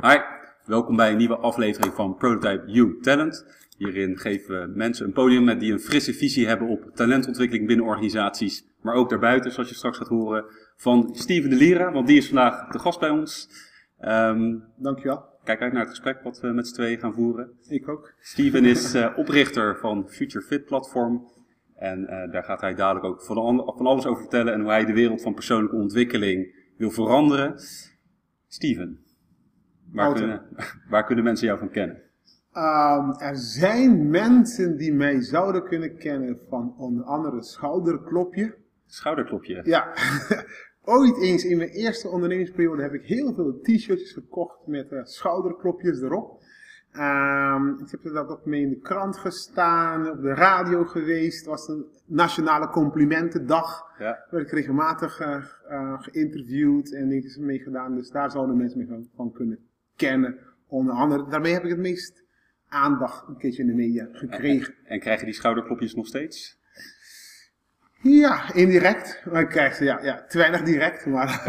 Hi, welkom bij een nieuwe aflevering van Prototype You Talent. Hierin geven we mensen een podium met die een frisse visie hebben op talentontwikkeling binnen organisaties, maar ook daarbuiten, zoals je straks gaat horen, van Steven de Lira, want die is vandaag de gast bij ons. Um, Dankjewel. Kijk uit naar het gesprek wat we met z'n tweeën gaan voeren. Ik ook. Steven is uh, oprichter van Future Fit Platform. En uh, daar gaat hij dadelijk ook van, van, alles over vertellen en hoe hij de wereld van persoonlijke ontwikkeling wil veranderen. Steven, waar, kunnen, waar kunnen mensen jou van kennen? Um, er zijn mensen die mij zouden kunnen kennen van onder andere Schouderklopje. Schouderklopje? Ja. Ooit eens in mijn eerste ondernemingsperiode heb ik heel veel t-shirts gekocht met uh, schouderklopjes erop. Um, ik heb dat ook mee in de krant gestaan, op de radio geweest. Het was een nationale complimentendag. Ja. Werd ik regelmatig uh, uh, geïnterviewd en dingetjes mee gedaan. Dus daar zouden mensen me van, van, kunnen kennen. Onder andere, daarmee heb ik het meest aandacht een keertje in de media gekregen. En, en krijgen die schouderklopjes nog steeds? Ja, indirect. Maar ik krijg ze, ja, ja, te weinig direct. Maar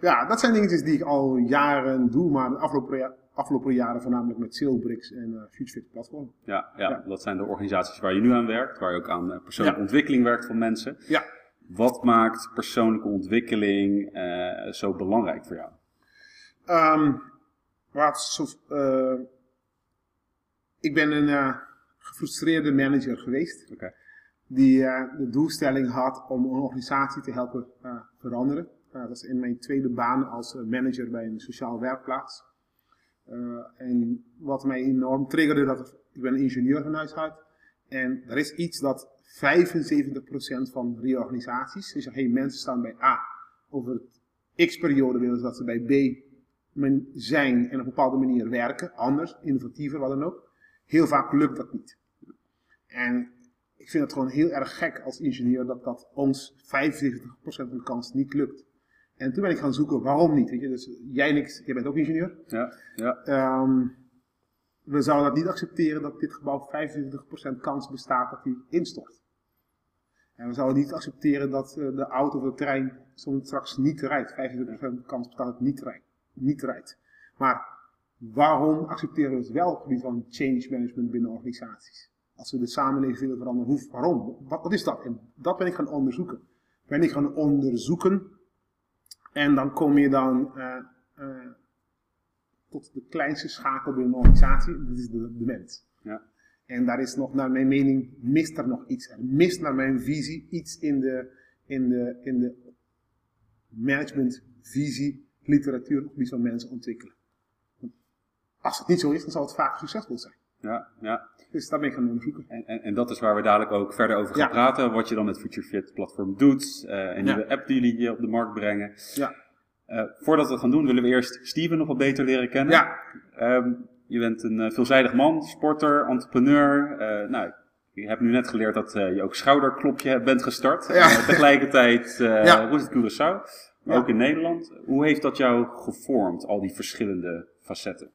ja, dat zijn dingetjes die ik al jaren doe. Maar de afgelopen, afgelopen jaren voornamelijk met Sailbricks en uh, FutureFit Platform. Ja, ja, ja, dat zijn de organisaties waar je nu aan werkt. Waar je ook aan persoonlijke ontwikkeling werkt van mensen. Ja. Wat maakt persoonlijke ontwikkeling uh, zo belangrijk voor jou? Um, wat uh, ik ben een gefrustreerde manager geweest. Okay die uh, de doelstelling had om een organisatie te helpen veranderen. Dat is in mijn tweede baan als manager bij een sociaal werkplaats. en wat mij enorm triggerde, dat ik ben ingenieur van huis uit. En er is iets dat 75% van reorganisaties, dus hey, mensen staan bij A, over het x-periode willen ze dat ze bij B zijn en op een bepaalde manier werken, anders, innovatiever, wat dan ook. Heel vaak lukt dat niet. En ik vind het gewoon heel erg gek als ingenieur dat dat ons 75% van de kans niet lukt. En toen ben ik gaan zoeken waarom niet. Weet je? Dus jij en ik, jij bent ook ingenieur. Ja, ja. Um, we zouden dat niet accepteren dat dit gebouw 25% kans bestaat dat hij instort. En we zouden niet accepteren dat uh, de auto of de trein soms straks niet rijdt. 25% kans bestaat dat het niet rijdt. Niet rijdt. Maar waarom accepteren we het wel op het gebied van change management binnen organisaties? Als we de samenleving willen veranderen, hoe, waarom? Wat, wat, is dat? En dat ben ik gaan onderzoeken. Ben ik gaan onderzoeken. En dan kom je dan uh, uh, tot de kleinste schakel binnen een organisatie. Dat is de, de mens. Ja. En daar is nog, naar mijn mening, mist er nog iets. Er mist naar mijn visie iets in de, in de, in de managementvisie, literatuur op het gebied van mensen ontwikkelen. Als het niet zo is, dan zal het vaak succesvol zijn. Ja, ja. Dus daar ben ik gaan onderzoeken. En, en, en dat is waar we dadelijk ook verder over gaan praten. Wat je dan met FutureFit platform doet. Uh, een nieuwe app die jullie op de markt brengen. Ja. Uh, voordat we dat gaan doen, willen we eerst Steven nog wat beter leren kennen. Ja. Um, je bent een uh, veelzijdig man, sporter, entrepreneur. nou, ik heb nu net geleerd dat je ook schouderklopje bent gestart. Ja. tegelijkertijd ja. Roest Curaçao, maar ook in Nederland. Hoe heeft dat jou gevormd, al die verschillende facetten?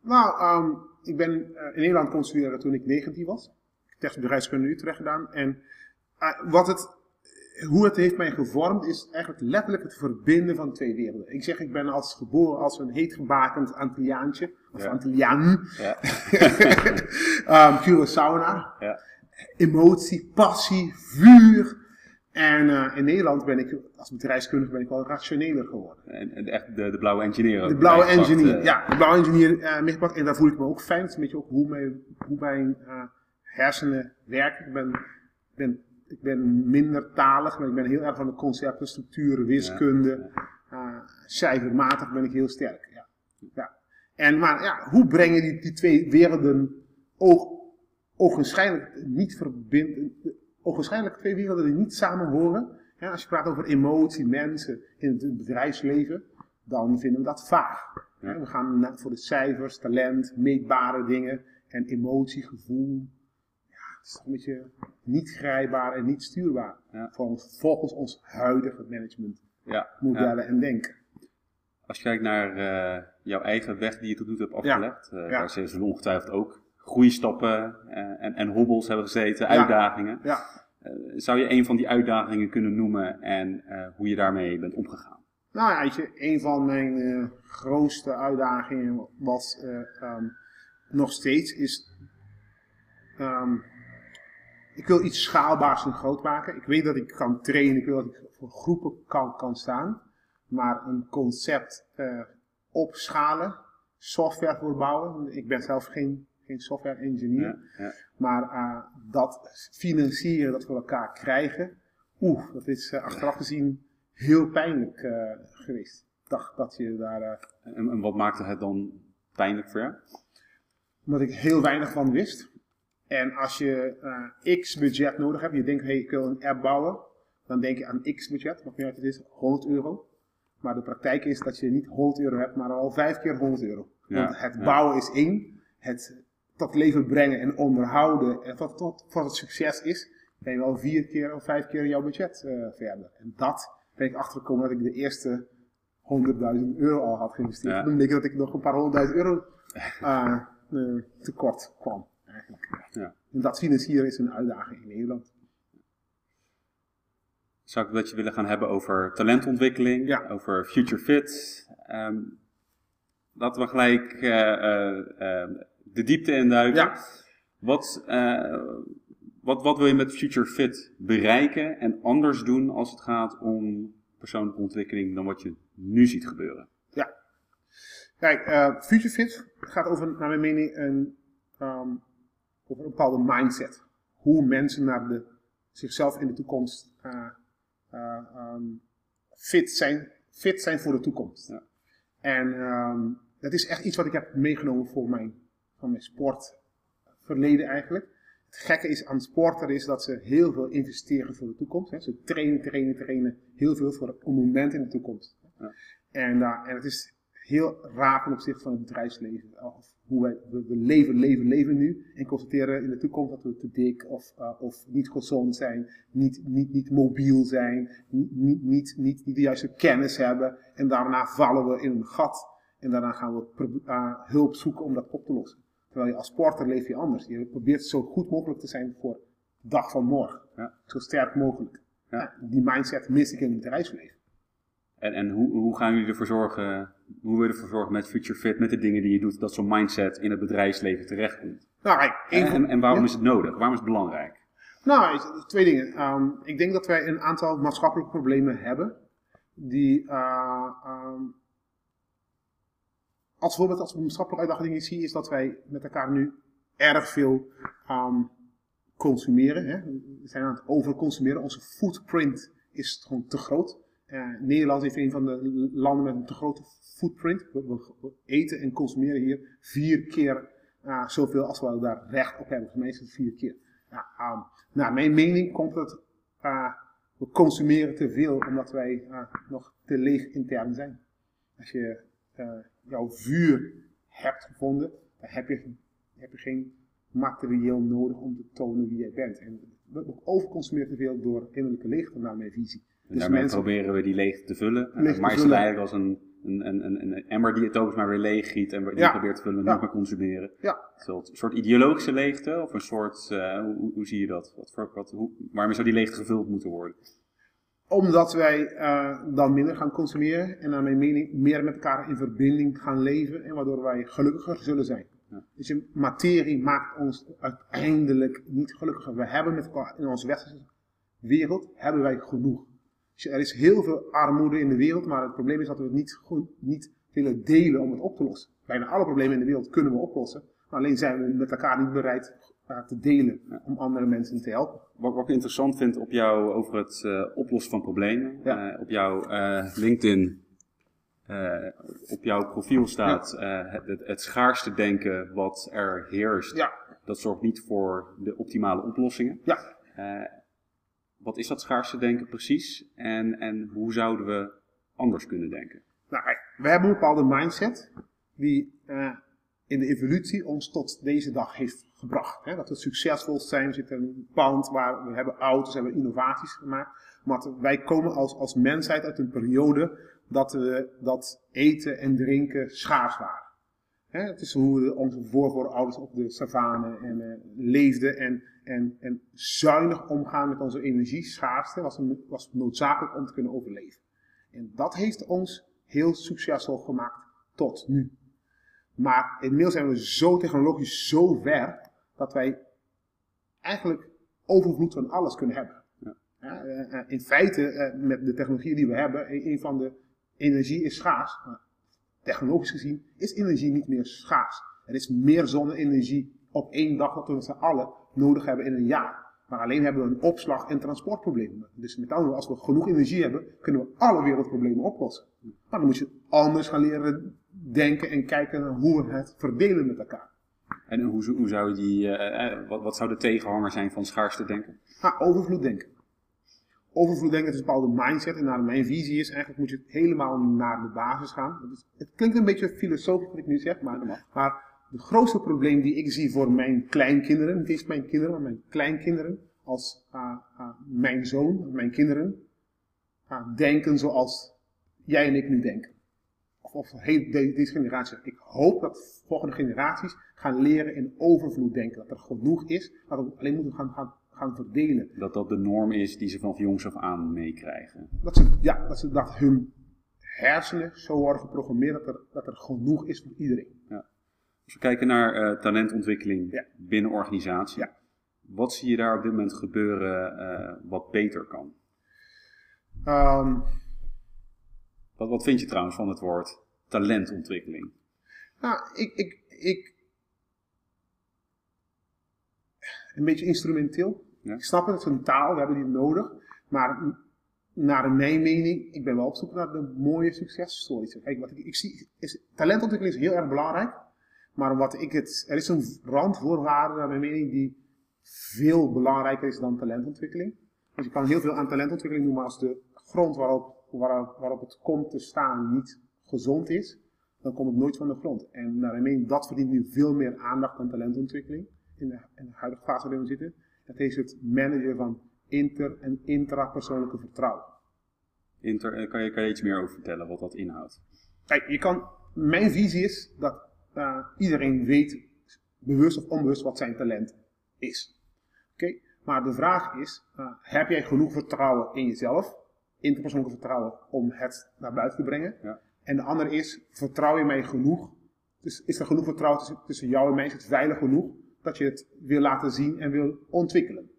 Nou, um, ik ben uh, in Nederland kon studeren toen ik 19 was. Technische bedrijfskunde Utrecht gedaan. En uh, wat het, hoe het heeft mij gevormd is eigenlijk letterlijk het verbinden van twee werelden. Ik zeg, ik ben als geboren als een heetgebakend Antilliaantje. Of ja. Antilliaan. Ja. um. Ja. Emotie, passie, vuur. En uh, in Nederland ben ik, als bedrijfskundige, ben ik wel rationeler geworden. En, echt de, de blauwe engineer. De blauwe engineer, uh, ja. De blauwe engineer uh, meegepakt. En daar voel ik me ook fijn. Het is een beetje ook hoe mijn, hoe mijn hersenen werken. Ik ben, ben, ik ben minder talig, maar ik ben heel erg van de concepten, structuren, wiskunde. Ja. cijfermatig ben ik heel sterk. Ja. Ja. En, maar ja, hoe breng je die, die twee werelden oog, ogenschijnlijk niet verbinden ogenschijnlijk twee werelden die niet samen horen. Ja, als je praat over emotie, mensen in het bedrijfsleven, dan vinden we dat vaag. Ja, we gaan voor de cijfers, talent, meetbare dingen en emotie, gevoel. Ja, het is een beetje niet grijpbaar en niet stuurbaar. Volgens ons huidige managementmodellen en denken. Als je kijkt naar uh, jouw eigen weg die je tot nu toe hebt afgelegd, uh, daar zullen ongetwijfeld ook groeistappen uh, en, en hobbels hebben gezeten, uitdagingen. Ja. Uh, zou je een van die uitdagingen kunnen noemen en uh, hoe je daarmee bent omgegaan? Nou ja, weet je, een van mijn eh, grootste uitdagingen was eh, ehm, nog steeds is. ehm, ik wil iets schaalbaars en groot maken. Ik weet dat ik kan trainen, ik wil dat ik voor groepen kan, kan staan. Maar een concept eh, opschalen, software voor bouwen. Ik ben zelf geen, geen software engineer. Maar eh, dat financieren, dat we elkaar krijgen, oeh, dat is eh, achteraf gezien heel pijnlijk eh, geweest. Dacht dat je daar, En, en wat maakte het dan pijnlijk voor jou? omdat ik heel weinig van wist. En als je x budget nodig hebt, je denkt, hey, ik wil een app bouwen, dan denk je aan x budget, wat niet uit het is, 100 euro. Maar de praktijk is dat je niet 100 euro hebt, maar al vijf keer 100 euro. Ja, Want het ja. bouwen is één, het tot leven brengen en onderhouden en tot, tot, tot het succes is, ben je wel vier keer of vijf keer jouw budget eh, verder. En dat ben ik achtergekomen dat ik de eerste 100.000 euro al had geïnvesteerd. Ja. Dan denk ik dat ik nog een paar honderdduizend euro eh, eh, tekort kwam. Eigenlijk. Ja. En dat financieren is een uitdaging in Nederland. Zou ik met je willen gaan hebben over talentontwikkeling, Ja. over future fit. Ehm, laten we gelijk de diepte induiken. Ja. Wat, eh, wat, wat wil je met future fit bereiken en anders doen als het gaat om persoonlijke ontwikkeling dan wat je nu ziet gebeuren? Kijk, eh Future Fit gaat over, naar mijn mening, een, ehm, over een bepaalde mindset. Hoe mensen naar de, zichzelf in de toekomst eh, ehm, fit, zijn, fit zijn voor de toekomst. Ja. En ehm, dat is echt iets wat ik heb meegenomen voor mijn, van mijn sportverleden eigenlijk. Het gekke is aan sporten is dat ze heel veel investeren voor de toekomst. Hè. Ze trainen, trainen, trainen heel veel voor een moment in de toekomst. Ja. En, eh, en het is heel raar ten opzichte van het bedrijfsleven. Of hoe wij, we, we leven, leven, leven nu. En constateren in de toekomst dat we te dik of, eh, of niet gezond zijn. Niet, niet, niet mobiel zijn. Niet, niet, niet, niet, de juiste kennis hebben. En daarna vallen we in een gat. En daarna gaan we eh, hulp zoeken om dat op te lossen. Terwijl je als sporter leef je anders. Je probeert zo goed mogelijk te zijn voor de dag van morgen. Ja. Zo sterk mogelijk. Ja. Die mindset mis ik in het bedrijfsleven. En, en hoe, hoe gaan jullie ervoor zorgen, hoe wil je ervoor zorgen met future fit, met de dingen die je doet, dat zo'n mindset in het bedrijfsleven terechtkomt? Nou, kijk, En, en, en waarom ja. is het nodig? Waarom is het belangrijk? Nou, twee dingen. Ehm, ik denk dat wij een aantal maatschappelijke problemen hebben. Die, eh, ehm, als voorbeeld, als we maatschappelijke uitdagingen zien, is dat wij met elkaar nu erg veel consumeren. Hè? We zijn aan het overconsumeren. Onze footprint is gewoon te groot. Eh, Nederland is een van de landen met een te grote footprint. We, eten en consumeren hier vier keer eh, zoveel als we daar recht op hebben. Meestal vier keer. Ehm, naar mijn mening komt het, eh, we consumeren te veel omdat wij nog te leeg intern zijn. Als je jouw vuur hebt gevonden, dan heb je, heb je geen materieel nodig om te tonen wie jij bent. En we overconsumeren te veel door innerlijke leegte naar mijn visie. En Dus daarmee mensen- proberen we die leegte te vullen. Leegte te maar is het eigenlijk als een, een, een, een, emmer die het telkens maar weer leeg giet en die Ja. probeert te vullen met Ja. nog meer consumeren? Ja. Een soort ideologische leegte of een soort, eh, hoe, hoe- zie je dat? Wat wat, hoe, waarmee zou die leegte gevuld moeten worden? Omdat wij eh, dan minder gaan consumeren en naar mijn mening meer met elkaar in verbinding gaan leven en waardoor wij gelukkiger zullen zijn. Ja. Dus je materie maakt ons uiteindelijk niet gelukkiger. We hebben met elkaar in onze westerse wereld hebben wij genoeg. Dus er is heel veel armoede in de wereld, maar het probleem is dat we het niet, goed, niet willen delen om het op te lossen. Bijna alle problemen in de wereld kunnen we oplossen, alleen zijn we met elkaar niet bereid eh, te delen om andere mensen te helpen. Wat, wat ik interessant vind op jou over het eh, oplossen van problemen. Ja. eh, op jouw eh, LinkedIn, eh, op jouw profiel staat eh, het, het, schaarste denken wat er heerst. Dat zorgt niet voor de optimale oplossingen. ja. Eh, wat is dat schaarste denken precies? En, en hoe zouden we anders kunnen denken? Nou, we hebben een bepaalde mindset die eh, in de evolutie ons tot deze dag heeft gebracht. Hè? Dat we succesvol zijn, zitten in een pand waar we hebben auto's, hebben innovaties gemaakt. Maar wij komen als, als mensheid uit een periode dat, we, dat eten en drinken schaars waren. Hè? Het is hoe onze voorouders op de savanne en, eh, leefden en, en, en zuinig omgaan met onze energie, schaarste, was, was noodzakelijk om te kunnen overleven. En dat heeft ons heel succesvol gemaakt tot nu. Maar inmiddels zijn we zo technologisch zo ver dat wij eigenlijk overvloed van alles kunnen hebben. Ja. Ja, eh, eh, in feite, eh, met de technologie die we hebben, een een van de energie is schaars. Maar technologisch gezien is energie niet meer schaars. Er is meer zonne-energie op één dag dat we met z'n allen nodig hebben in een jaar. Maar alleen hebben we een opslag- en transportprobleem. Dus met andere woorden, als we genoeg energie hebben, kunnen we alle wereldproblemen oplossen. Maar dan moet je anders gaan leren denken en kijken naar hoe we het verdelen met elkaar. En hoe, hoe zou die, eh, eh, wat, wat zou de tegenhanger zijn van schaarste denken? Ga overvloed denken. Overvloed denken is een bepaalde mindset. En naar mijn visie is eigenlijk moet je helemaal naar de basis gaan. Dat is- het klinkt een beetje filosofisch wat ik nu zeg, maar, maar de grootste probleem die ik zie voor mijn kleinkinderen, niet eens mijn kinderen, maar mijn kleinkinderen, als ah, ah, mijn zoon, mijn kinderen, ah, denken zoals jij en ik nu denken. Of, of heel de- deze generatie. Ik hoop dat volgende generaties gaan leren in overvloed denken. Dat er genoeg is, dat we alleen moeten gaan, gaan, gaan verdelen. Dat dat de norm is die ze van jongs af aan meekrijgen. Dat ze, ja, dat ze dat hun hersenen zo worden geprogrammeerd dat er, dat er genoeg is voor iedereen. Als we kijken naar eh, talentontwikkeling Ja. binnen organisatie. Ja. Wat zie je daar op dit moment gebeuren eh, wat beter kan? Ehm, Wat, wat vind je trouwens van het woord talentontwikkeling? nou, ik, ik, ik. Een beetje instrumenteel. Ja. Ik snap het, het is een taal, we hebben die nodig. Maar naar mijn mening, ik ben wel op zoek naar de mooie successtories. Kijk, wat ik, ik zie, is, talentontwikkeling is heel erg belangrijk. Maar wat ik het, er is een randvoorwaarde naar mijn mening die veel belangrijker is dan talentontwikkeling. Dus je kan heel veel aan talentontwikkeling doen, maar als de grond waarop, waarop, waarop het komt te staan niet gezond is, dan komt het nooit van de grond. En naar mijn mening, dat verdient nu veel meer aandacht dan talentontwikkeling in de, in de huidige fase waarin we zitten. Dat is het managen van inter- en intrapersoonlijke vertrouwen. Inter, eh, kan, je, kan je iets meer over vertellen wat dat inhoudt? Kijk, je kan, mijn visie is dat eh, iedereen weet, bewust of onbewust, wat zijn talent is. Oké, maar de vraag is, eh, heb jij genoeg vertrouwen in jezelf, interpersoonlijk vertrouwen, om het naar buiten te brengen? Ja. En de andere is, vertrouw je mij genoeg? Dus is er genoeg vertrouwen tussen, tussen jou en mij? Is het veilig genoeg dat je het wil laten zien en wil ontwikkelen?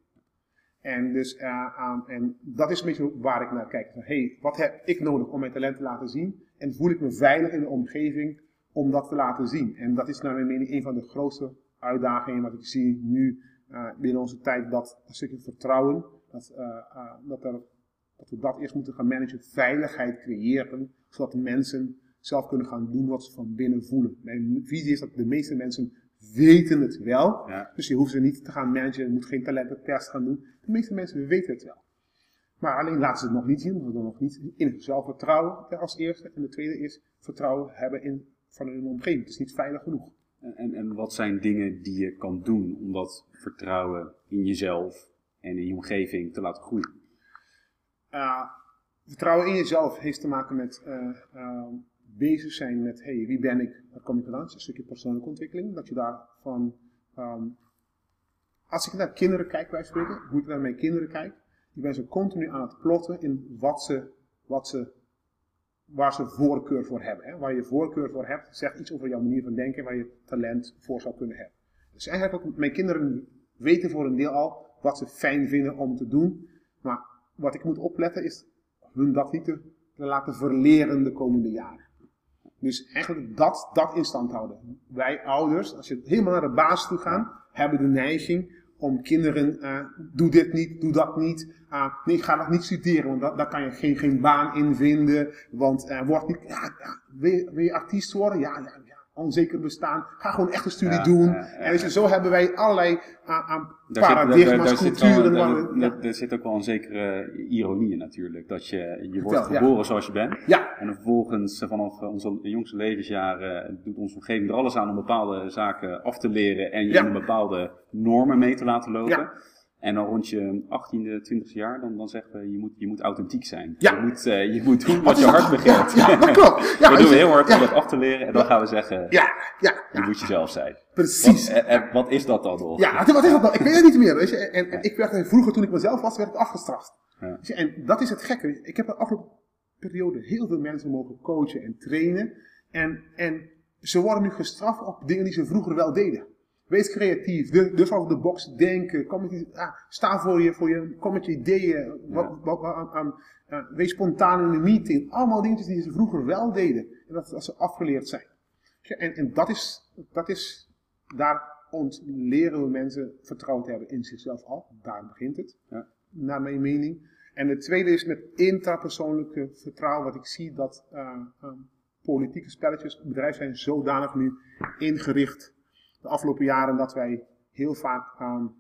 En, dus, eh, en dat is een beetje waar ik naar kijk. Van, hey, wat heb ik nodig om mijn talent te laten zien? En voel ik me veilig in de omgeving om dat te laten zien? En dat is naar mijn mening een van de grootste uitdagingen wat ik zie nu eh, binnen onze tijd. Dat een stukje vertrouwen, dat, eh, dat, er, dat we dat eerst moeten gaan managen. Veiligheid creëren, zodat mensen zelf kunnen gaan doen wat ze van binnen voelen. Mijn visie is dat de meeste mensen weten het wel. Ja. Dus je hoeft ze niet te gaan managen, je moet geen talententest gaan doen. De meeste mensen weten het wel. Maar alleen laten ze het nog niet zien, ze nog niet in zichzelf vertrouwen als eerste. En de tweede is vertrouwen hebben in, van hun omgeving. Het is niet veilig genoeg. En, en, en wat zijn dingen die je kan doen om dat vertrouwen in jezelf en in je omgeving te laten groeien? Uh, vertrouwen in jezelf heeft te maken met uh, uh, bezig zijn met, hey, wie ben ik? Waar kom ik vandaan? Het is een stukje persoonlijke ontwikkeling. Dat je daarvan, um, als ik naar kinderen kijk, bij spreken, hoe ik naar mijn kinderen kijk, die ben ze continu aan het plotten in wat ze, wat ze, waar ze voorkeur voor hebben. Hè? Waar je voorkeur voor hebt, zegt iets over jouw manier van denken, waar je talent voor zou kunnen hebben. Dus eigenlijk ook, mijn kinderen weten voor een deel al wat ze fijn vinden om te doen, maar wat ik moet opletten is hun dat niet te, te laten verleren de komende jaren. Dus eigenlijk dat, dat in stand houden. Wij ouders, als je helemaal naar de basis toe gaat, hebben de neiging om kinderen, uh, doe dit niet, doe dat niet. Uh, nee, ga dat niet studeren, want dat, daar kan je geen, geen baan in vinden. Want uh, word niet, ja, wil, je, wil je artiest worden? Ja, ja, onzeker bestaan. Ga gewoon echt een studie ja, doen. Ja, en dus zo hebben wij allerlei aan daar paradigma's, culturen. daar zit ook wel een zekere ironie in natuurlijk. Dat je, je wordt geboren zoals je bent. Ja. En vervolgens vanaf onze jongste levensjaren doet onze omgeving er alles aan om bepaalde zaken af te leren. En je in bepaalde normen mee te laten lopen. En dan rond je 18e, 20e jaar, dan, dan zeggen we, je moet, je moet authentiek zijn. Ja. Je, moet, uh, je moet doen wat je hart begeert. Ja, dat klopt. Ja, we doen heel hard om dat af te leren en dan gaan we zeggen, Ja, ja, je moet jezelf zijn. precies. Wat, en, en wat is dat dan nog? Ja, wat is dat nou? Ik weet het niet meer. Weet je? En, en ik werd vroeger, toen ik mezelf was, werd ik afgestraft. Je? En dat is het gekke. Ik heb de afgelopen periode heel veel mensen mogen coachen en trainen. En, en ze worden nu gestraft op dingen die ze vroeger wel deden. Wees creatief, durf dus over de box denken, kom met, ah, sta voor je, voor je, kom met je ideeën, wat, wat, wat, wees spontaan in een meeting. Allemaal dingetjes die ze vroeger wel deden en dat, dat ze afgeleerd zijn. En, en dat, is, dat is, daar ontleren we mensen vertrouwen te hebben in zichzelf al. Daar begint het, ja. naar mijn mening. En het tweede is met intrapersoonlijke vertrouwen, wat ik zie dat uh, politieke spelletjes, bedrijven zijn zodanig nu ingericht de afgelopen jaren dat wij heel vaak um,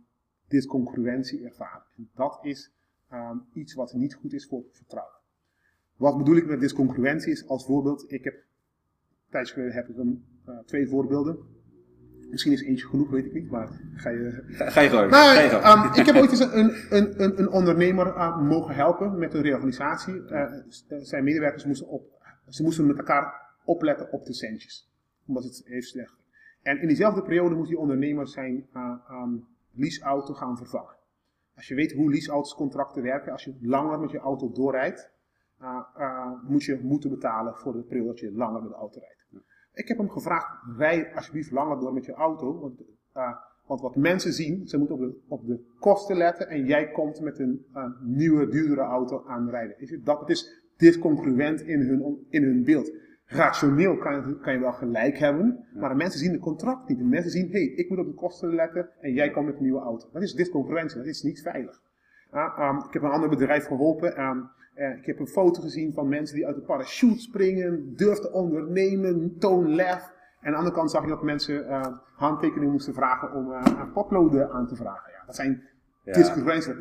discongruentie ervaren. En dat is um, iets wat niet goed is voor vertrouwen. Wat bedoel ik met discongruentie is als voorbeeld, ik heb, geleden heb ik een, uh, twee voorbeelden. Misschien is eentje genoeg, weet ik niet, maar ga je... Ga, je gewoon. Nou, um, ik heb ooit eens een, een, een, een ondernemer uh, mogen helpen met een reorganisatie. Uh, zijn medewerkers moesten, op, ze moesten met elkaar opletten op de centjes. Omdat het heeft slecht en in diezelfde periode moet die ondernemer zijn uh, um, leaseauto gaan vervangen. Als je weet hoe leaseautoscontracten werken, als je langer met je auto doorrijdt, uh, uh, moet je moeten betalen voor de periode dat je langer met de auto rijdt. Ik heb hem gevraagd, rij alsjeblieft langer door met je auto, want, want wat mensen zien, ze moeten op de, op de kosten letten en jij komt met een nieuwe, duurdere auto aanrijden. Dat is discongruent in hun, in hun beeld. Rationeel kan, kan je wel gelijk hebben, maar de mensen zien de contract niet. De mensen zien, hé, hey, ik moet op de kosten letten en jij komt met een nieuwe auto. Dat is disconcurrentie, dat is niet veilig. Uh, ik heb een ander bedrijf geholpen. Uh, ik heb een foto gezien van mensen die uit de parachute springen, durfden ondernemen, toon lef. En aan de andere kant zag je dat mensen uh, handtekeningen moesten vragen om potloden aan te vragen. Ja, dat zijn ja.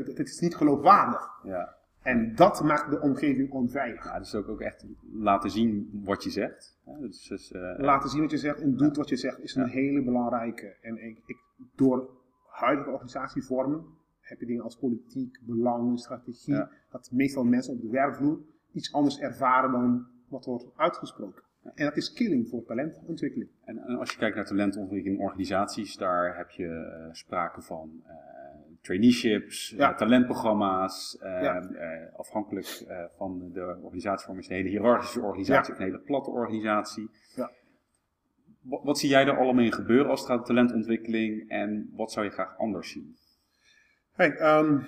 dat, is niet geloofwaardig. Ja. En dat maakt de omgeving onveilig. Ja, dus ook, ook echt laten zien wat je zegt. Dus, dus, uh, laten zien wat je zegt en doet wat je zegt is een hele belangrijke. En ik, ik, door huidige organisatievormen heb je dingen als politiek, belang, strategie. Dat meestal mensen op de werkvloer iets anders ervaren dan wat wordt uitgesproken. En dat is killing voor talentontwikkeling. En, en, als je kijkt naar talentontwikkeling in organisaties, daar heb je uh, sprake van uh, traineeships, ja. talentprogramma's. afhankelijk van de organisatievorm is een hele hiërarchische organisatie of een hele platte organisatie. Wat, wat, zie jij er allemaal in gebeuren als het gaat om talentontwikkeling en wat zou je graag anders zien? Kijk, um,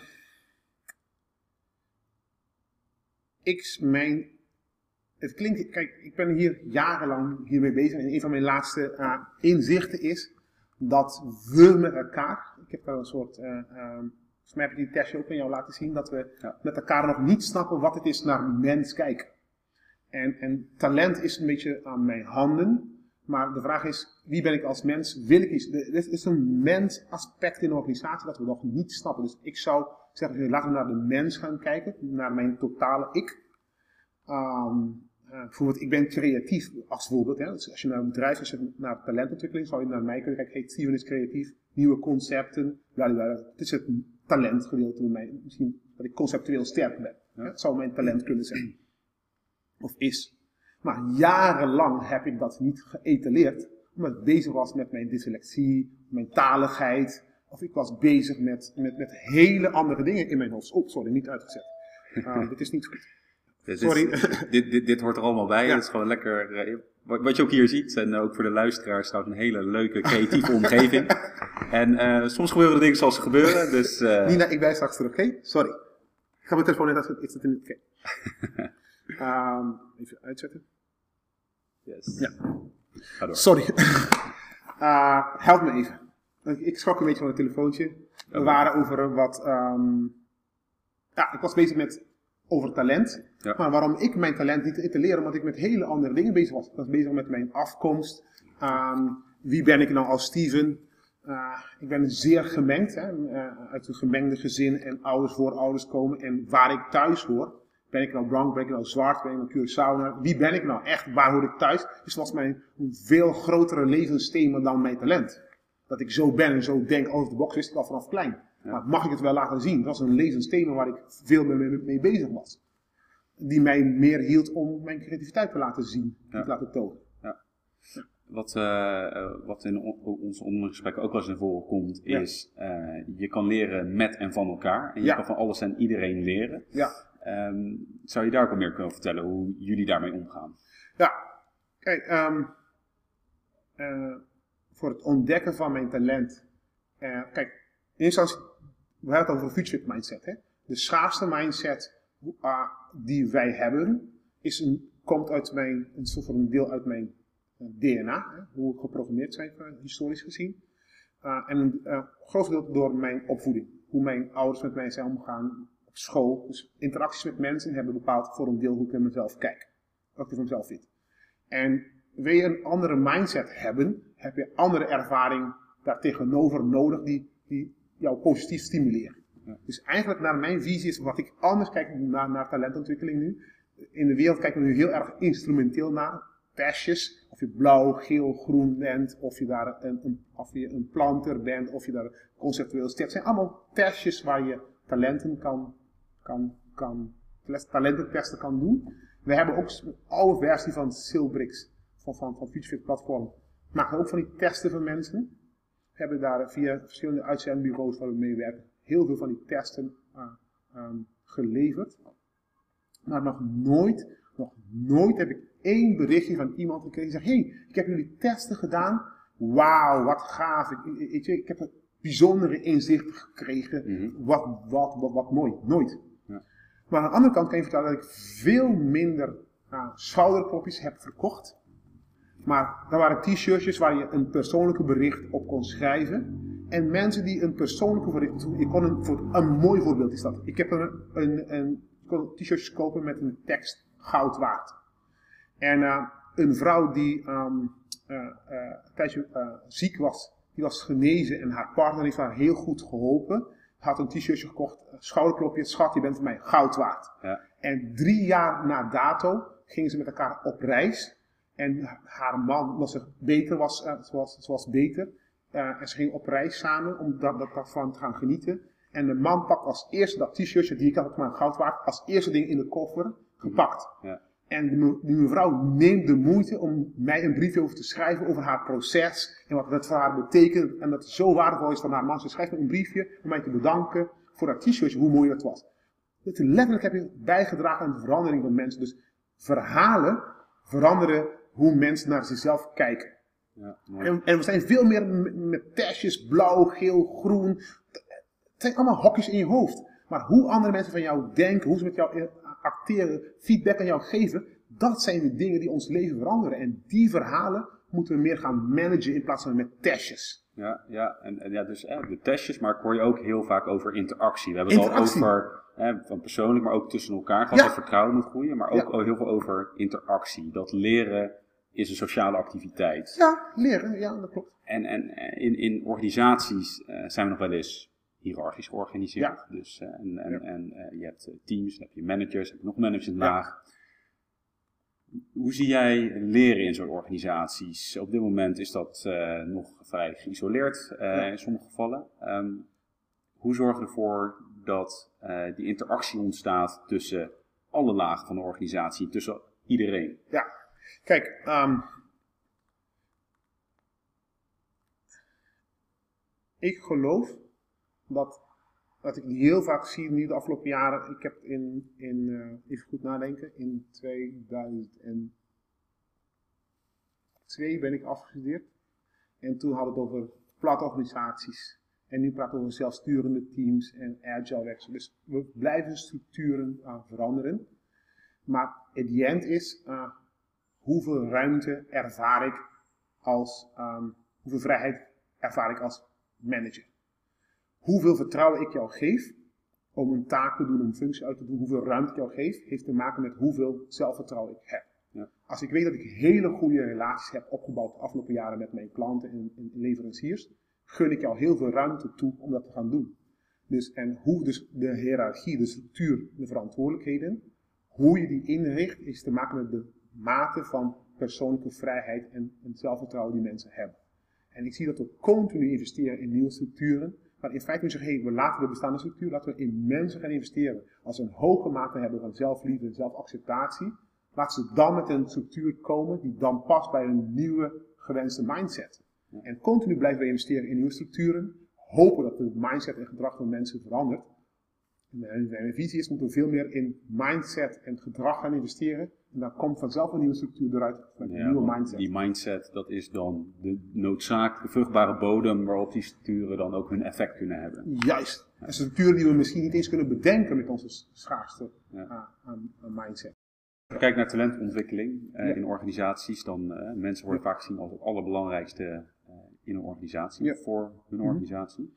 ik, mijn het klinkt, kijk, ik ben hier jarenlang hiermee bezig en een van mijn laatste uh, inzichten is dat we met elkaar, ik heb daar een soort, uh, um, volgens mij heb ik die testje ook aan jou laten zien, dat we ja. met elkaar nog niet snappen wat het is naar mens kijken. En, en talent is een beetje aan mijn handen, maar de vraag is, wie ben ik als mens? Wil ik iets? Er is een mens aspect in de organisatie dat we nog niet snappen. Dus ik zou zeggen, laten we naar de mens gaan kijken, naar mijn totale ik. Um, uh, bijvoorbeeld, ik ben creatief als voorbeeld. Hè. Dus als je naar een bedrijf, als je naar talentontwikkeling, zou je naar mij kunnen kijken. Hey, Steven is creatief, nieuwe concepten. Het is het talentgedeelte bij mij. Misschien dat ik conceptueel sterk ben. Hè. Dat zou mijn talent kunnen zijn. Of is. Maar jarenlang heb ik dat niet geëtaleerd. Omdat ik bezig was met mijn dyslexie, mijn taligheid. Of ik was bezig met, met, met hele andere dingen in mijn hoofd. Oh, sorry, niet uitgezet. Uh, dit is niet goed. Sorry. dit, dit, dit hoort er allemaal bij. Het is gewoon lekker. Eh, wat je ook hier ziet, en ook voor de luisteraars, trouwens een hele leuke, creatieve omgeving. En uh, soms gebeuren er dingen zoals ze gebeuren. Dus, uh... Nina, ik ben straks terug, oké? Sorry. Ik ga mijn telefoon net Is het in Oké. um, even uitzetten. Yes. Ja. Ga door. Sorry. help me even. Ik schrok een beetje van het telefoontje. We waren over wat. Um, ja, ik was bezig met over talent. Maar waarom ik mijn talent niet etaleren, omdat ik met hele andere dingen bezig was. Ik was bezig met mijn afkomst. Um, wie ben ik nou als Steven? Uh, ik ben zeer gemengd, hè, uh, uit een gemengde gezin en ouders, voorouders komen. En waar ik thuis hoor, ben ik nou blank, ben ik nou zwart, ben ik nou Curaçao? Wie ben ik nou echt, waar hoor ik thuis? Dus was mijn veel grotere levensthema dan mijn talent. Dat ik zo ben en zo denk over de box wist ik al vanaf klein. Maar mag ik het wel laten zien? Dat was een levensthema waar ik veel mee, mee bezig was. Die mij meer hield om mijn creativiteit te laten zien, te laten tonen. Ja. Wat, uh, wat in ons ondergesprek ook wel eens in voren is, uh, je kan leren met en van elkaar. En je kan van alles en iedereen leren. Ja. Ehm, zou je daar ook wat meer kunnen vertellen hoe jullie daarmee omgaan? Ja, kijk, ehm, eh, voor het ontdekken van mijn talent. eh, kijk, in eerste instantie, we hebben het over een future mindset. Hè? De schaarste mindset uh, die wij hebben, is een, komt uit mijn, een soort van een deel uit mijn uh, DNA, hè? hoe we geprogrammeerd zijn, historisch gezien. Uh, en een uh, groot deel door mijn opvoeding. Hoe mijn ouders met mij zijn omgegaan op school. Dus interacties met mensen hebben bepaald voor een deel hoe ik naar mezelf kijk. Wat ik van mezelf vind. En wil je een andere mindset hebben, heb je andere ervaring daartegenover nodig die, die jou positief stimuleren. Ja. Dus eigenlijk naar mijn visie is wat ik anders kijk naar, naar talentontwikkeling nu. In de wereld kijken we nu heel erg instrumenteel naar. Testjes, of je blauw, geel, groen bent, of je daar een, of je een planter bent, of je daar conceptueel sterk. Zijn allemaal testjes waar je talenten kan, kan, kan talententesten kan doen. We hebben ook een oude versie van Silbrix, van, van, van FutureFit platform. Maken ook van die testen voor mensen. Hebben daar via verschillende uitzendbureaus waar we mee werken, heel veel van die testen uh, um, geleverd. Maar nog nooit, nog nooit heb ik één berichtje van iemand gekregen die zegt, hé, hey, ik heb jullie testen gedaan. Wauw, wat gaaf. Ik, ik, ik, heb een bijzondere inzichten gekregen. Mm -hmm. wat, wat, wat, wat mooi. Nooit. Ja. Maar aan de andere kant kan je vertellen dat ik veel minder uh, schouderklopjes heb verkocht. Maar dat waren t-shirtjes waar je een persoonlijke bericht op kon schrijven. En mensen die een persoonlijke bericht... Ik kon een, een mooi voorbeeld is dat. Ik heb een, een, een t-shirtjes kopen met een tekst goud waard. En uh, een vrouw die um, uh, uh, een tijdje ziek was, die was genezen en haar partner heeft haar heel goed geholpen. Had een t-shirtje gekocht, schouderklopje, schat, je bent voor mij goud waard. Ja. En drie jaar na dato gingen ze met elkaar op reis. En haar man, omdat ze beter was, uh, ze was, ze was beter. Uh, en ze gingen op reis samen om dat, dat, daarvan te gaan genieten. En de man pakt als eerste dat t-shirtje, die ik had maar goud waard, als eerste ding in de koffer gepakt. Ja. En die, die mevrouw neemt de moeite om mij een briefje over te schrijven over haar proces. En wat dat voor haar betekent. En dat het zo waardevol is van haar man. Ze schrijft me een briefje om mij te bedanken voor dat t-shirtje, hoe mooi dat was. Dat letterlijk heb je bijgedragen aan de verandering van mensen. Dus verhalen veranderen hoe mensen naar zichzelf kijken. Ja, en, en, we zijn veel meer met, testjes, blauw, geel, groen. Het zijn allemaal hokjes in je hoofd. Maar hoe andere mensen van jou denken, hoe ze met jou acteren, feedback aan jou geven, dat zijn de dingen die ons leven veranderen. En die verhalen moeten we meer gaan managen in plaats van met testjes. Ja, ja, en, en ja, dus eh, de testjes, maar ik hoor je ook heel vaak over interactie. We hebben het interactie. al over, eh, van persoonlijk, maar ook tussen elkaar, gehad, Ja. dat vertrouwen moet groeien, maar ook Ja. al heel veel over interactie. Dat leren is een sociale activiteit. Ja, leren, ja, dat klopt. En, en eh, in, in organisaties eh, zijn we nog wel eens hiërarchisch georganiseerd. Ja. Dus, eh, en en, Ja. en je hebt teams, dan heb je managers, dan heb je nog managers Ja. laag. Hoe zie jij leren in zo'n organisaties? Op dit moment is dat nog vrij geïsoleerd in sommige gevallen. Ehm, hoe zorg je ervoor dat die interactie ontstaat tussen alle lagen van de organisatie, tussen iedereen? Ja, kijk, ehm, ik geloof dat, wat ik heel vaak zie nu de afgelopen jaren, ik heb in, in eh, even goed nadenken, in 2002 ben ik afgestudeerd. En toen hadden het over platte organisaties. En nu praten we over zelfsturende teams en agile werk. Dus we blijven structuren uh, veranderen. Maar het the end is, uh, hoeveel ruimte ervaar ik als, um, hoeveel vrijheid ervaar ik als manager? Hoeveel vertrouwen ik jou geef om een taak te doen, om een functie uit te doen, hoeveel ruimte ik jou geef, heeft te maken met hoeveel zelfvertrouwen ik heb. Ja. Als ik weet dat ik hele goede relaties heb opgebouwd de afgelopen jaren met mijn klanten en, en leveranciers, gun ik jou heel veel ruimte toe om dat te gaan doen. Dus, en hoe dus de hiërarchie, de structuur, de verantwoordelijkheden, hoe je die inricht, is te maken met de mate van persoonlijke vrijheid en, en zelfvertrouwen die mensen hebben. En ik zie dat we continu investeren in nieuwe structuren, maar in feite moeten we zeggen, hey, we laten de bestaande structuur, laten we in mensen gaan investeren. Als ze een hoge mate hebben van zelfliefde en zelfacceptatie, laten ze dan met een structuur komen die dan past bij een nieuwe gewenste mindset. En continu blijven we investeren in nieuwe structuren, hopen dat de mindset en gedrag van mensen verandert. Mijn, mijn visie is, moeten we veel meer in mindset en gedrag gaan investeren. En dan komt vanzelf een nieuwe structuur eruit, een Ja, nieuwe mindset. Die mindset, dat is dan de noodzakelijke vruchtbare bodem waarop die structuren dan ook hun effect kunnen hebben. Juist. Een structuur die we misschien niet eens kunnen bedenken met onze schaarste Ja. ah, aan- aan mindset. Als je kijkt naar talentontwikkeling eh, Ja. in organisaties, dan uh, mensen worden vaak gezien als het allerbelangrijkste uh, in een organisatie, Ja. voor hun Mhm. organisatie.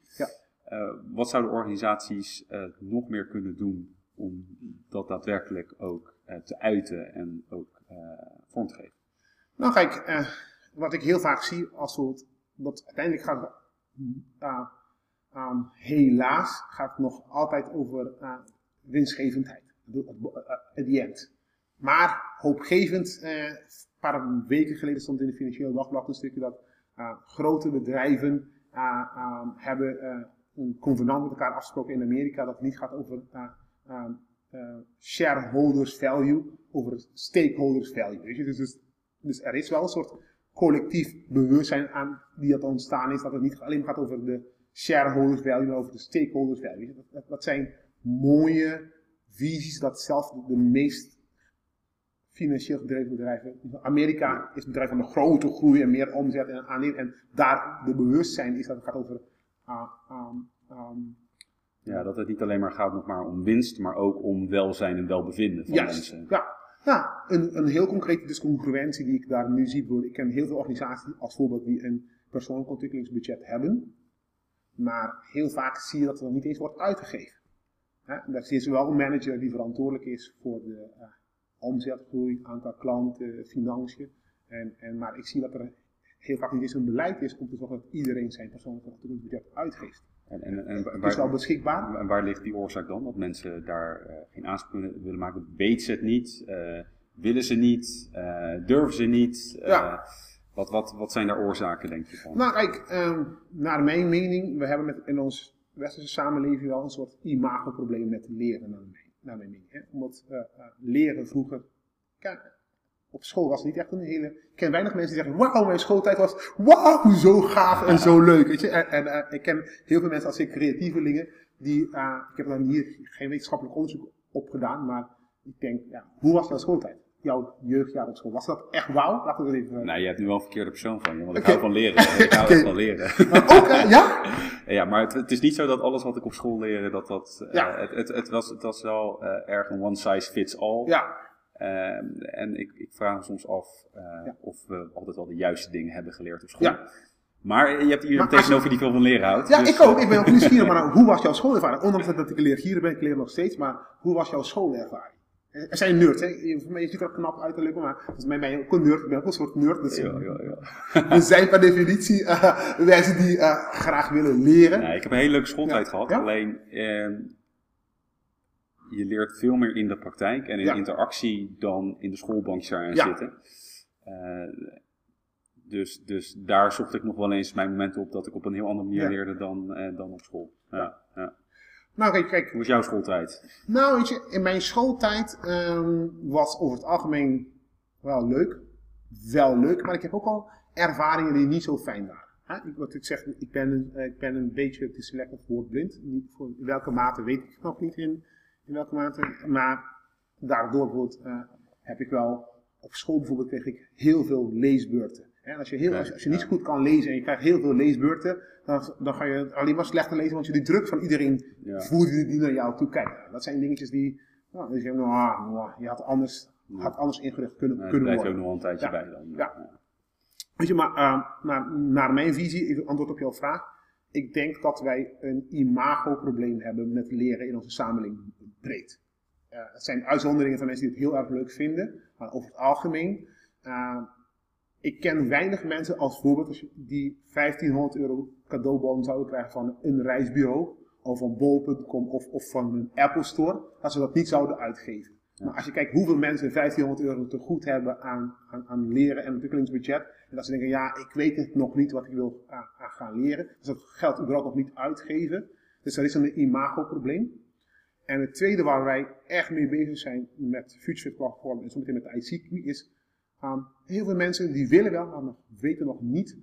Uh, wat zouden organisaties uh, nog meer kunnen doen om dat daadwerkelijk ook te uiten en ook vorm te geven? Nou kijk, eh, wat ik heel vaak zie als we dat uiteindelijk gaat um, helaas gaat het nog altijd over winstgevendheid. At the end. Maar hoopgevend, een paar weken geleden stond in de Financiële Dagblad een stukje dat grote bedrijven um, hebben een convenant met elkaar afgesproken in Amerika dat het niet gaat over um, shareholders value, over stakeholders value. Weet je? Dus, dus, dus er is wel een soort collectief bewustzijn aan die dat ontstaan is, dat het niet alleen gaat over de shareholders value, maar over de stakeholders value. Dat, dat, zijn mooie visies dat zelfs de, de meest financieel gedreven bedrijven, Amerika is een bedrijf van een grote groei en meer omzet en aannemen, en daar de bewustzijn is dat het gaat over uh, um, um, ja, dat het niet alleen maar gaat nog maar om winst, maar ook om welzijn en welbevinden van Juist, mensen. Ja, ja een, een heel concrete discongruentie die ik daar nu zie. Ik ken heel veel organisaties als voorbeeld die een persoonlijk ontwikkelingsbudget hebben. Maar heel vaak zie je dat er nog niet eens wordt uitgegeven. Ja, daar is wel een manager die verantwoordelijk is voor de uh, omzetgroei, aantal klanten, financiën. En, en, maar ik zie dat er heel vaak niet eens een beleid is om te zorgen dat iedereen zijn persoonlijk ontwikkelingsbudget uitgeeft. En, en, en waar, het is wel beschikbaar. En waar ligt die oorzaak dan? Dat mensen daar uh, geen aanspraak willen maken? Weten ze het niet? Uh, willen ze niet? Uh, durven ze niet? Ja. Wat, wat, wat zijn daar oorzaken, denk je van? Nou, kijk, um, naar mijn mening, we hebben met, in ons westerse samenleving wel een soort imagoprobleem met leren, naar mijn, naar mijn mening. Hè? Omdat leren vroeger. Op school was het niet echt een hele. Ik ken weinig mensen die zeggen: Wauw, mijn schooltijd was wauw, zo gaaf en zo leuk. Weet je? En, en uh, ik ken heel veel mensen als ik creatievelingen, die. Uh, ik heb dan hier geen wetenschappelijk onderzoek op gedaan, maar ik denk: ja, hoe was jouw schooltijd? Jouw jeugdjaar op school, was dat echt wauw? Laten we even. Nou, je hebt nu wel een verkeerde persoon van je, want ik okay. hou van leren. Ik hou okay. van leren. Ook, ja? ja, maar het, het, is niet zo dat alles wat ik op school leerde, dat dat. Ja. het, het, het, was, het was wel erg een one size fits all. Ja. Uh, en ik, ik, vraag me soms af uh, ja. of we altijd wel de juiste dingen hebben geleerd op school. Ja. Maar je hebt iemand tegenover je... die veel van leren houdt. Ja, dus, ik ook. Ik ben ook nieuwsgierig. Maar nou, hoe was jouw schoolervaring? Ondanks dat ik leer hier ben, ik leer nog steeds. Maar hoe was jouw schoolervaring? Er zijn nerds, hè? Je, je ziet er knap uiterlijk, maar volgens mij ben je ook een nerd. Ik ben ook een soort nerd. Dus ja, ja, ja. we zijn per definitie uh, wijzen die uh, graag willen leren. Nee, ik heb een hele leuke schooltijd gehad. Alleen, uh, je leert veel meer in de praktijk en in Ja. interactie dan in de schoolbankjes aan Ja. zitten. Uh, dus, dus daar zocht ik nog wel eens mijn momenten op dat ik op een heel andere manier Ja. leerde dan, uh, dan op school. Ja, ja. Nou, kijk, kijk. Hoe was jouw schooltijd? Nou, weet je, in mijn schooltijd um, was over het algemeen wel leuk. Wel leuk, maar ik heb ook al ervaringen die niet zo fijn waren. Hè? Ik, wat ik zeg, ik ben een, uh, ik ben een beetje dyslectisch woordblind. Niet voor in welke mate weet ik nog niet in, in welke mate. Maar daardoor bijvoorbeeld, uh, heb ik wel, op school bijvoorbeeld kreeg ik heel veel leesbeurten. En als je, heel, als, als je niet ja. goed kan lezen en je krijgt heel veel leesbeurten, dan, dan ga je alleen maar slechter lezen, want je die druk van iedereen Ja. voert die, naar jou toe kijkt. Dat zijn dingetjes die, nou, die zeggen, nou, nou, je had anders, had anders ingericht kunnen, Nou, daar kunnen blijf je ook worden. nog een tijdje Ja. bij dan. Ja. Weet je, maar uh, naar, naar mijn visie, ik antwoord op jouw vraag. Ik denk dat wij een imagoprobleem hebben met leren in onze samenleving breed. Uh, het zijn uitzonderingen van mensen die het heel erg leuk vinden, maar over het algemeen. Uh, ik ken weinig mensen als voorbeeld als je die 1500 euro cadeaubon zouden krijgen van een reisbureau of van bol.com of, of van een Apple Store, dat ze dat niet zouden uitgeven. Ja. Maar als je kijkt hoeveel mensen 1500 euro te goed hebben aan, aan, aan leren en ontwikkelingsbudget, en dat ze denken, ja, ik weet het nog niet wat ik wil aan, aan gaan leren, dus dat geld überhaupt nog niet uitgeven. Dus dat is een imagoprobleem. En het tweede waar wij echt mee bezig zijn met FutureFit platform en zometeen met de ICQ is, um, heel veel mensen die willen wel, maar weten nog niet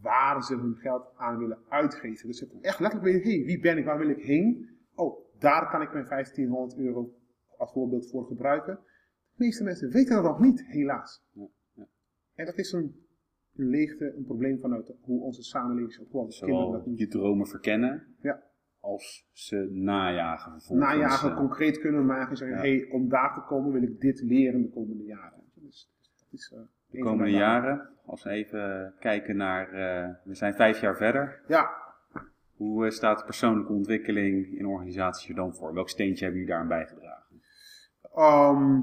waar ze hun geld aan willen uitgeven. Dus ze echt letterlijk weten, hé, hey, wie ben ik, waar wil ik heen? Oh, daar kan ik mijn 1500 euro als voorbeeld voor gebruiken. De meeste mensen weten dat nog niet, helaas. Ja, ja. En dat is een leegte, een probleem vanuit hoe onze samenleving is opgebouwd. Kinderen Zowel dat niet je dromen verkennen, Ja. als ze najagen vervolgens. najagen concreet kunnen maken en zeggen, Ja. hey, om daar te komen wil ik dit leren de komende jaren. Dus dat is, eh, de komende jaren, als we even kijken naar, eh, we zijn vijf jaar verder. Ja, Hoe eh, staat de persoonlijke ontwikkeling in organisaties er dan voor? Welk steentje hebben jullie daaraan bijgedragen? Ehm,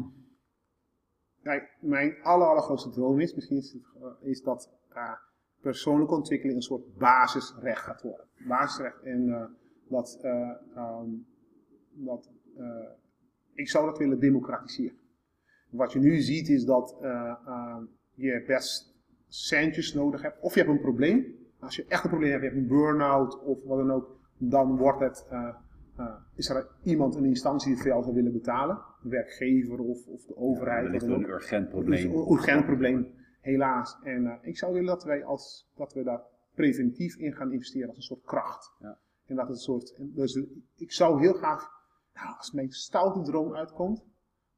kijk, mijn aller, allergrootste droom is, misschien is, het, eh, is dat eh, persoonlijke ontwikkeling een soort basisrecht gaat worden. Basisrecht en eh, dat, eh, ehm, dat ik zou dat willen democratiseren. Wat je nu ziet is dat eh, ehm, je best centjes nodig hebt, of je hebt een probleem. Als je echt een probleem hebt, je hebt een burn-out of wat dan ook, dan wordt het uh, is er iemand, een instantie die het voor jou zou willen betalen? Een werkgever of, of de overheid? er ligt wat dan een urgent is probleem. een urgent probleem, helaas. En uh, ik zou willen dat wij als, dat we daar preventief in gaan investeren als een soort kracht. Ja. En dat het een soort, dus ik zou heel graag, nou, als mijn stoute droom uitkomt,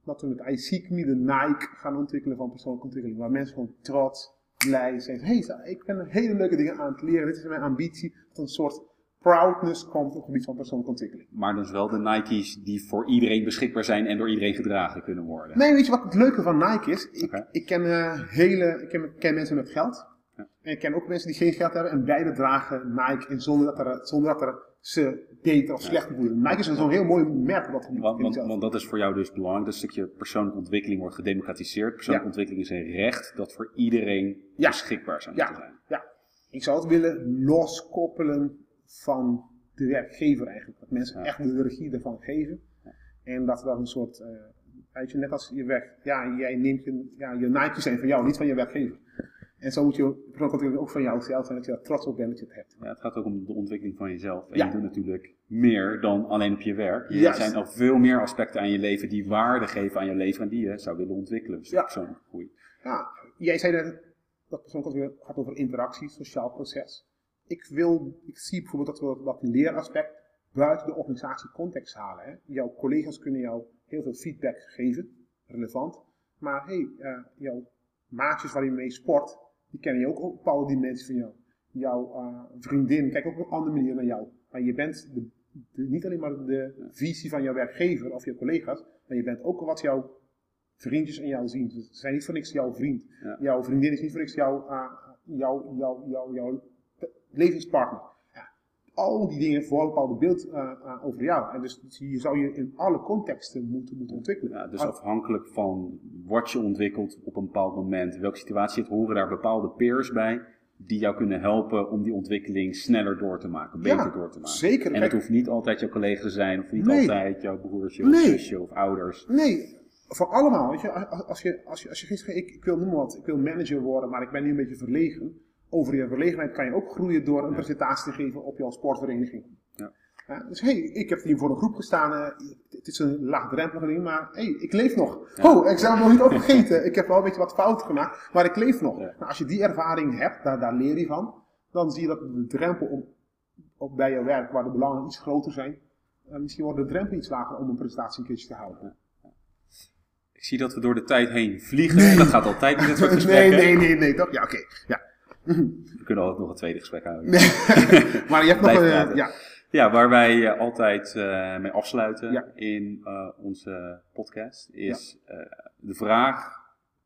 dat we met ICME de Nike gaan ontwikkelen van persoonlijke ontwikkeling. Waar mensen gewoon trots, blij zijn. Hé, hey, ik ben hele leuke dingen aan het leren. Dit is mijn ambitie. Dat een soort proudness komt op het gebied van persoonlijke ontwikkeling. Maar dus wel de Nike's die voor iedereen beschikbaar zijn en door iedereen gedragen kunnen worden. Nee, weet je wat het leuke van Nike is? Ik, ik, ken, uh, hele, ik ken, ken, mensen met geld. Ja. En ik ken ook mensen die geen geld hebben. En beide dragen Nike en zonder dat er, zonder dat er ze beter of slechter voelen. Nike is zo'n heel mooi merk. Wat Want, want, want, dat is voor jou dus belangrijk. Dat stukje persoonlijke ontwikkeling wordt gedemocratiseerd. Persoonlijke Ja. ontwikkeling is een recht dat voor iedereen Ja. beschikbaar zou Ja. moeten zijn. Ja, ik zou het willen loskoppelen van de werkgever eigenlijk. Dat mensen echt de regie ervan geven. En dat dat een soort, uh, weet je, net als je werk, ja, jij neemt je, ja, je Nike's zijn van jou, niet van je werkgever. En zo moet je persoonlijke ook van jouzelf zijn, dat je daar trots op bent dat je het hebt. Ja, het gaat ook om de ontwikkeling van jezelf. En Ja. je doet natuurlijk meer dan alleen op je werk. Er zijn nog veel meer aspecten aan je leven die waarde geven aan je leven en die je zou willen ontwikkelen. Dus Ja. persoonlijke groei. Ja, jij zei dat persoonlijke ontwikkeling gaat over interactie, sociaal proces. Ik, wil, ik zie bijvoorbeeld dat we dat leeraspect buiten de organisatiecontext halen. Hè. Jouw collega's kunnen jou heel veel feedback geven, relevant. Maar hey, eh, jouw maatjes waar je mee sport, die kennen je ook op bepaalde dimensies van jou. Jouw eh, vriendin kijkt ook op een andere manier naar jou. Maar je bent de, de- niet alleen maar de visie van jouw werkgever of je collega's, maar je bent ook wat jouw vriendjes in jou zien. Ze zijn niet voor niks jouw vriend. Ja. Jouw vriendin is niet voor niks jouw, uh, jouw, jouw, jouw, jouw levenspartner. Ja. Al die dingen voor een bepaald beeld uh, uh, over jou. En dus je zou je in alle contexten moeten, moeten ontwikkelen. Ja, dus afhankelijk van wat je ontwikkelt op een bepaald moment, welke situatie het horen daar bepaalde peers bij die jou kunnen helpen om die ontwikkeling sneller door te maken, beter Ja, door te maken. zeker. En het hoeft niet altijd jouw collega te zijn, of niet Nee. altijd jouw broertje of Nee. zusje of ouders. Nee, voor allemaal. Weet je, als als je, als je, als je gisteren, ik, ik wil noem wat, ik wil manager worden, maar ik ben nu een beetje verlegen. Over je verlegenheid kan je ook groeien door een Ja. presentatie te geven op jouw sportvereniging. Ja. Ja, dus hey, ik heb hier voor een groep gestaan. eh, het is een laagdrempelige ding, maar hey, ik leef nog. Oh, ik zou nog niet opgegeten. ik heb wel een beetje wat fouten gemaakt, maar ik leef nog. Nou, als je die ervaring hebt, daar, daar leer je van. Dan zie je dat de drempel om, op bij je werk, waar de belangen iets groter zijn, eh, misschien wordt de drempel iets lager om een presentatie een keertje te houden. Ik zie dat we door de tijd heen vliegen. Dat gaat altijd in dit soort Nee, gesprekken. nee, nee, nee, toch? Ja, oké. Ja. We kunnen altijd nog een tweede gesprek houden. Maar je hebt nog een. ja. Ja, waar wij eh, altijd eh, mee afsluiten in eh, onze podcast is de vraag: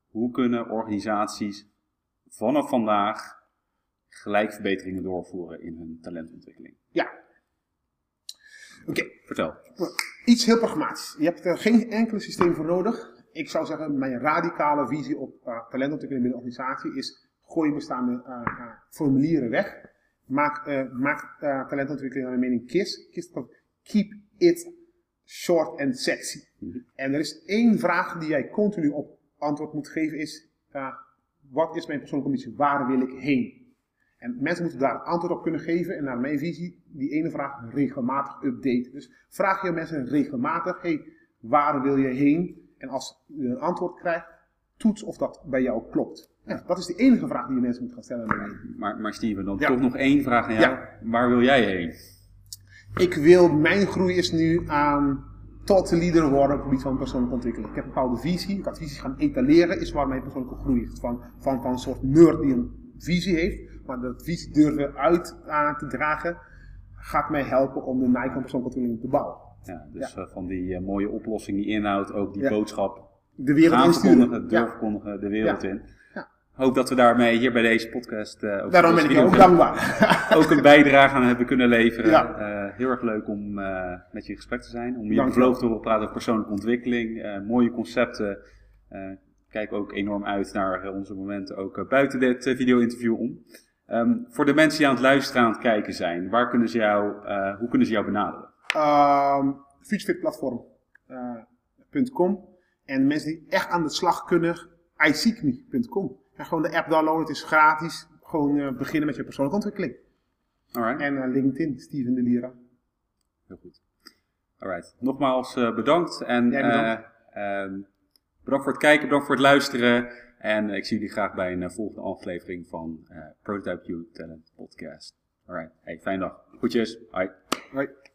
hoe kunnen organisaties vanaf vandaag gelijk verbeteringen doorvoeren in hun talentontwikkeling? ja. Oké, Vertel. iets heel pragmatisch. Je hebt er geen enkel systeem voor nodig. Ik zou zeggen, mijn radicale visie op uh, talentontwikkeling binnen een organisatie is: gooi bestaande uh, uh, formulieren weg. Maak, uh, maak talentontwikkeling naar mijn mening KISS. KISS van Keep it short and sexy. Mhm. En er is één vraag die jij continu op antwoord moet geven: is wat is mijn persoonlijke ambitie? Waar wil ik heen? En mensen moeten daar antwoord op kunnen geven. En naar mijn visie, die ene vraag regelmatig updaten. Dus vraag je mensen regelmatig: hey, waar wil je heen? En als je een antwoord krijgt, toets of dat bij jou klopt. Ja, dat is de enige vraag die je mensen moet gaan stellen. Maar, maar Steven, dan Ja. toch nog één vraag aan jou. Ja. Waar wil jij heen? Ik wil, mijn groei is nu aan tot de leader worden op het gebied van persoonlijke ontwikkeling. Ik heb een bepaalde visie. Ik had visies gaan etaleren, is waar mijn persoonlijke groei is. Van, van, van een soort nerd die een visie heeft, maar dat visie durven uit aan te dragen, gaat mij helpen om de Nike van persoonlijke ontwikkeling te bouwen. Ja, dus eh, van die eh, mooie oplossing, die inhoud, ook die boodschap De wereld aanverkondigen, Ja. doorverkondigen, de wereld in. Ja. Hoop dat we daarmee hier bij deze podcast eh, ook, Daarom ben ik ook dankbaar. ook een bijdrage aan hebben kunnen leveren. Ja. Eh, heel erg leuk om eh, met je in gesprek te zijn. Om je bevlogen te horen praten over persoonlijke ontwikkeling. mooie concepten. Kijk ook enorm uit naar onze momenten ook buiten dit video-interview om. Ehm, voor de mensen die aan het luisteren aan het kijken zijn, waar kunnen ze jou, hoe kunnen ze jou benaderen? um, futurefitplatform.com en mensen die echt aan de slag kunnen, iseekme.com. En gewoon de app downloaden, het is gratis. Gewoon eh, beginnen met je persoonlijke ontwikkeling. Alright, En eh, LinkedIn, Steven de Lira. heel goed. Alright, nogmaals eh, bedankt. En bedankt. eh, ehm, bedankt voor het kijken, bedankt voor het luisteren. En ik zie jullie graag bij een volgende aflevering van Prototype You Talent Podcast. Alright, hey, fijne dag. Goedjes, bye. Hoi.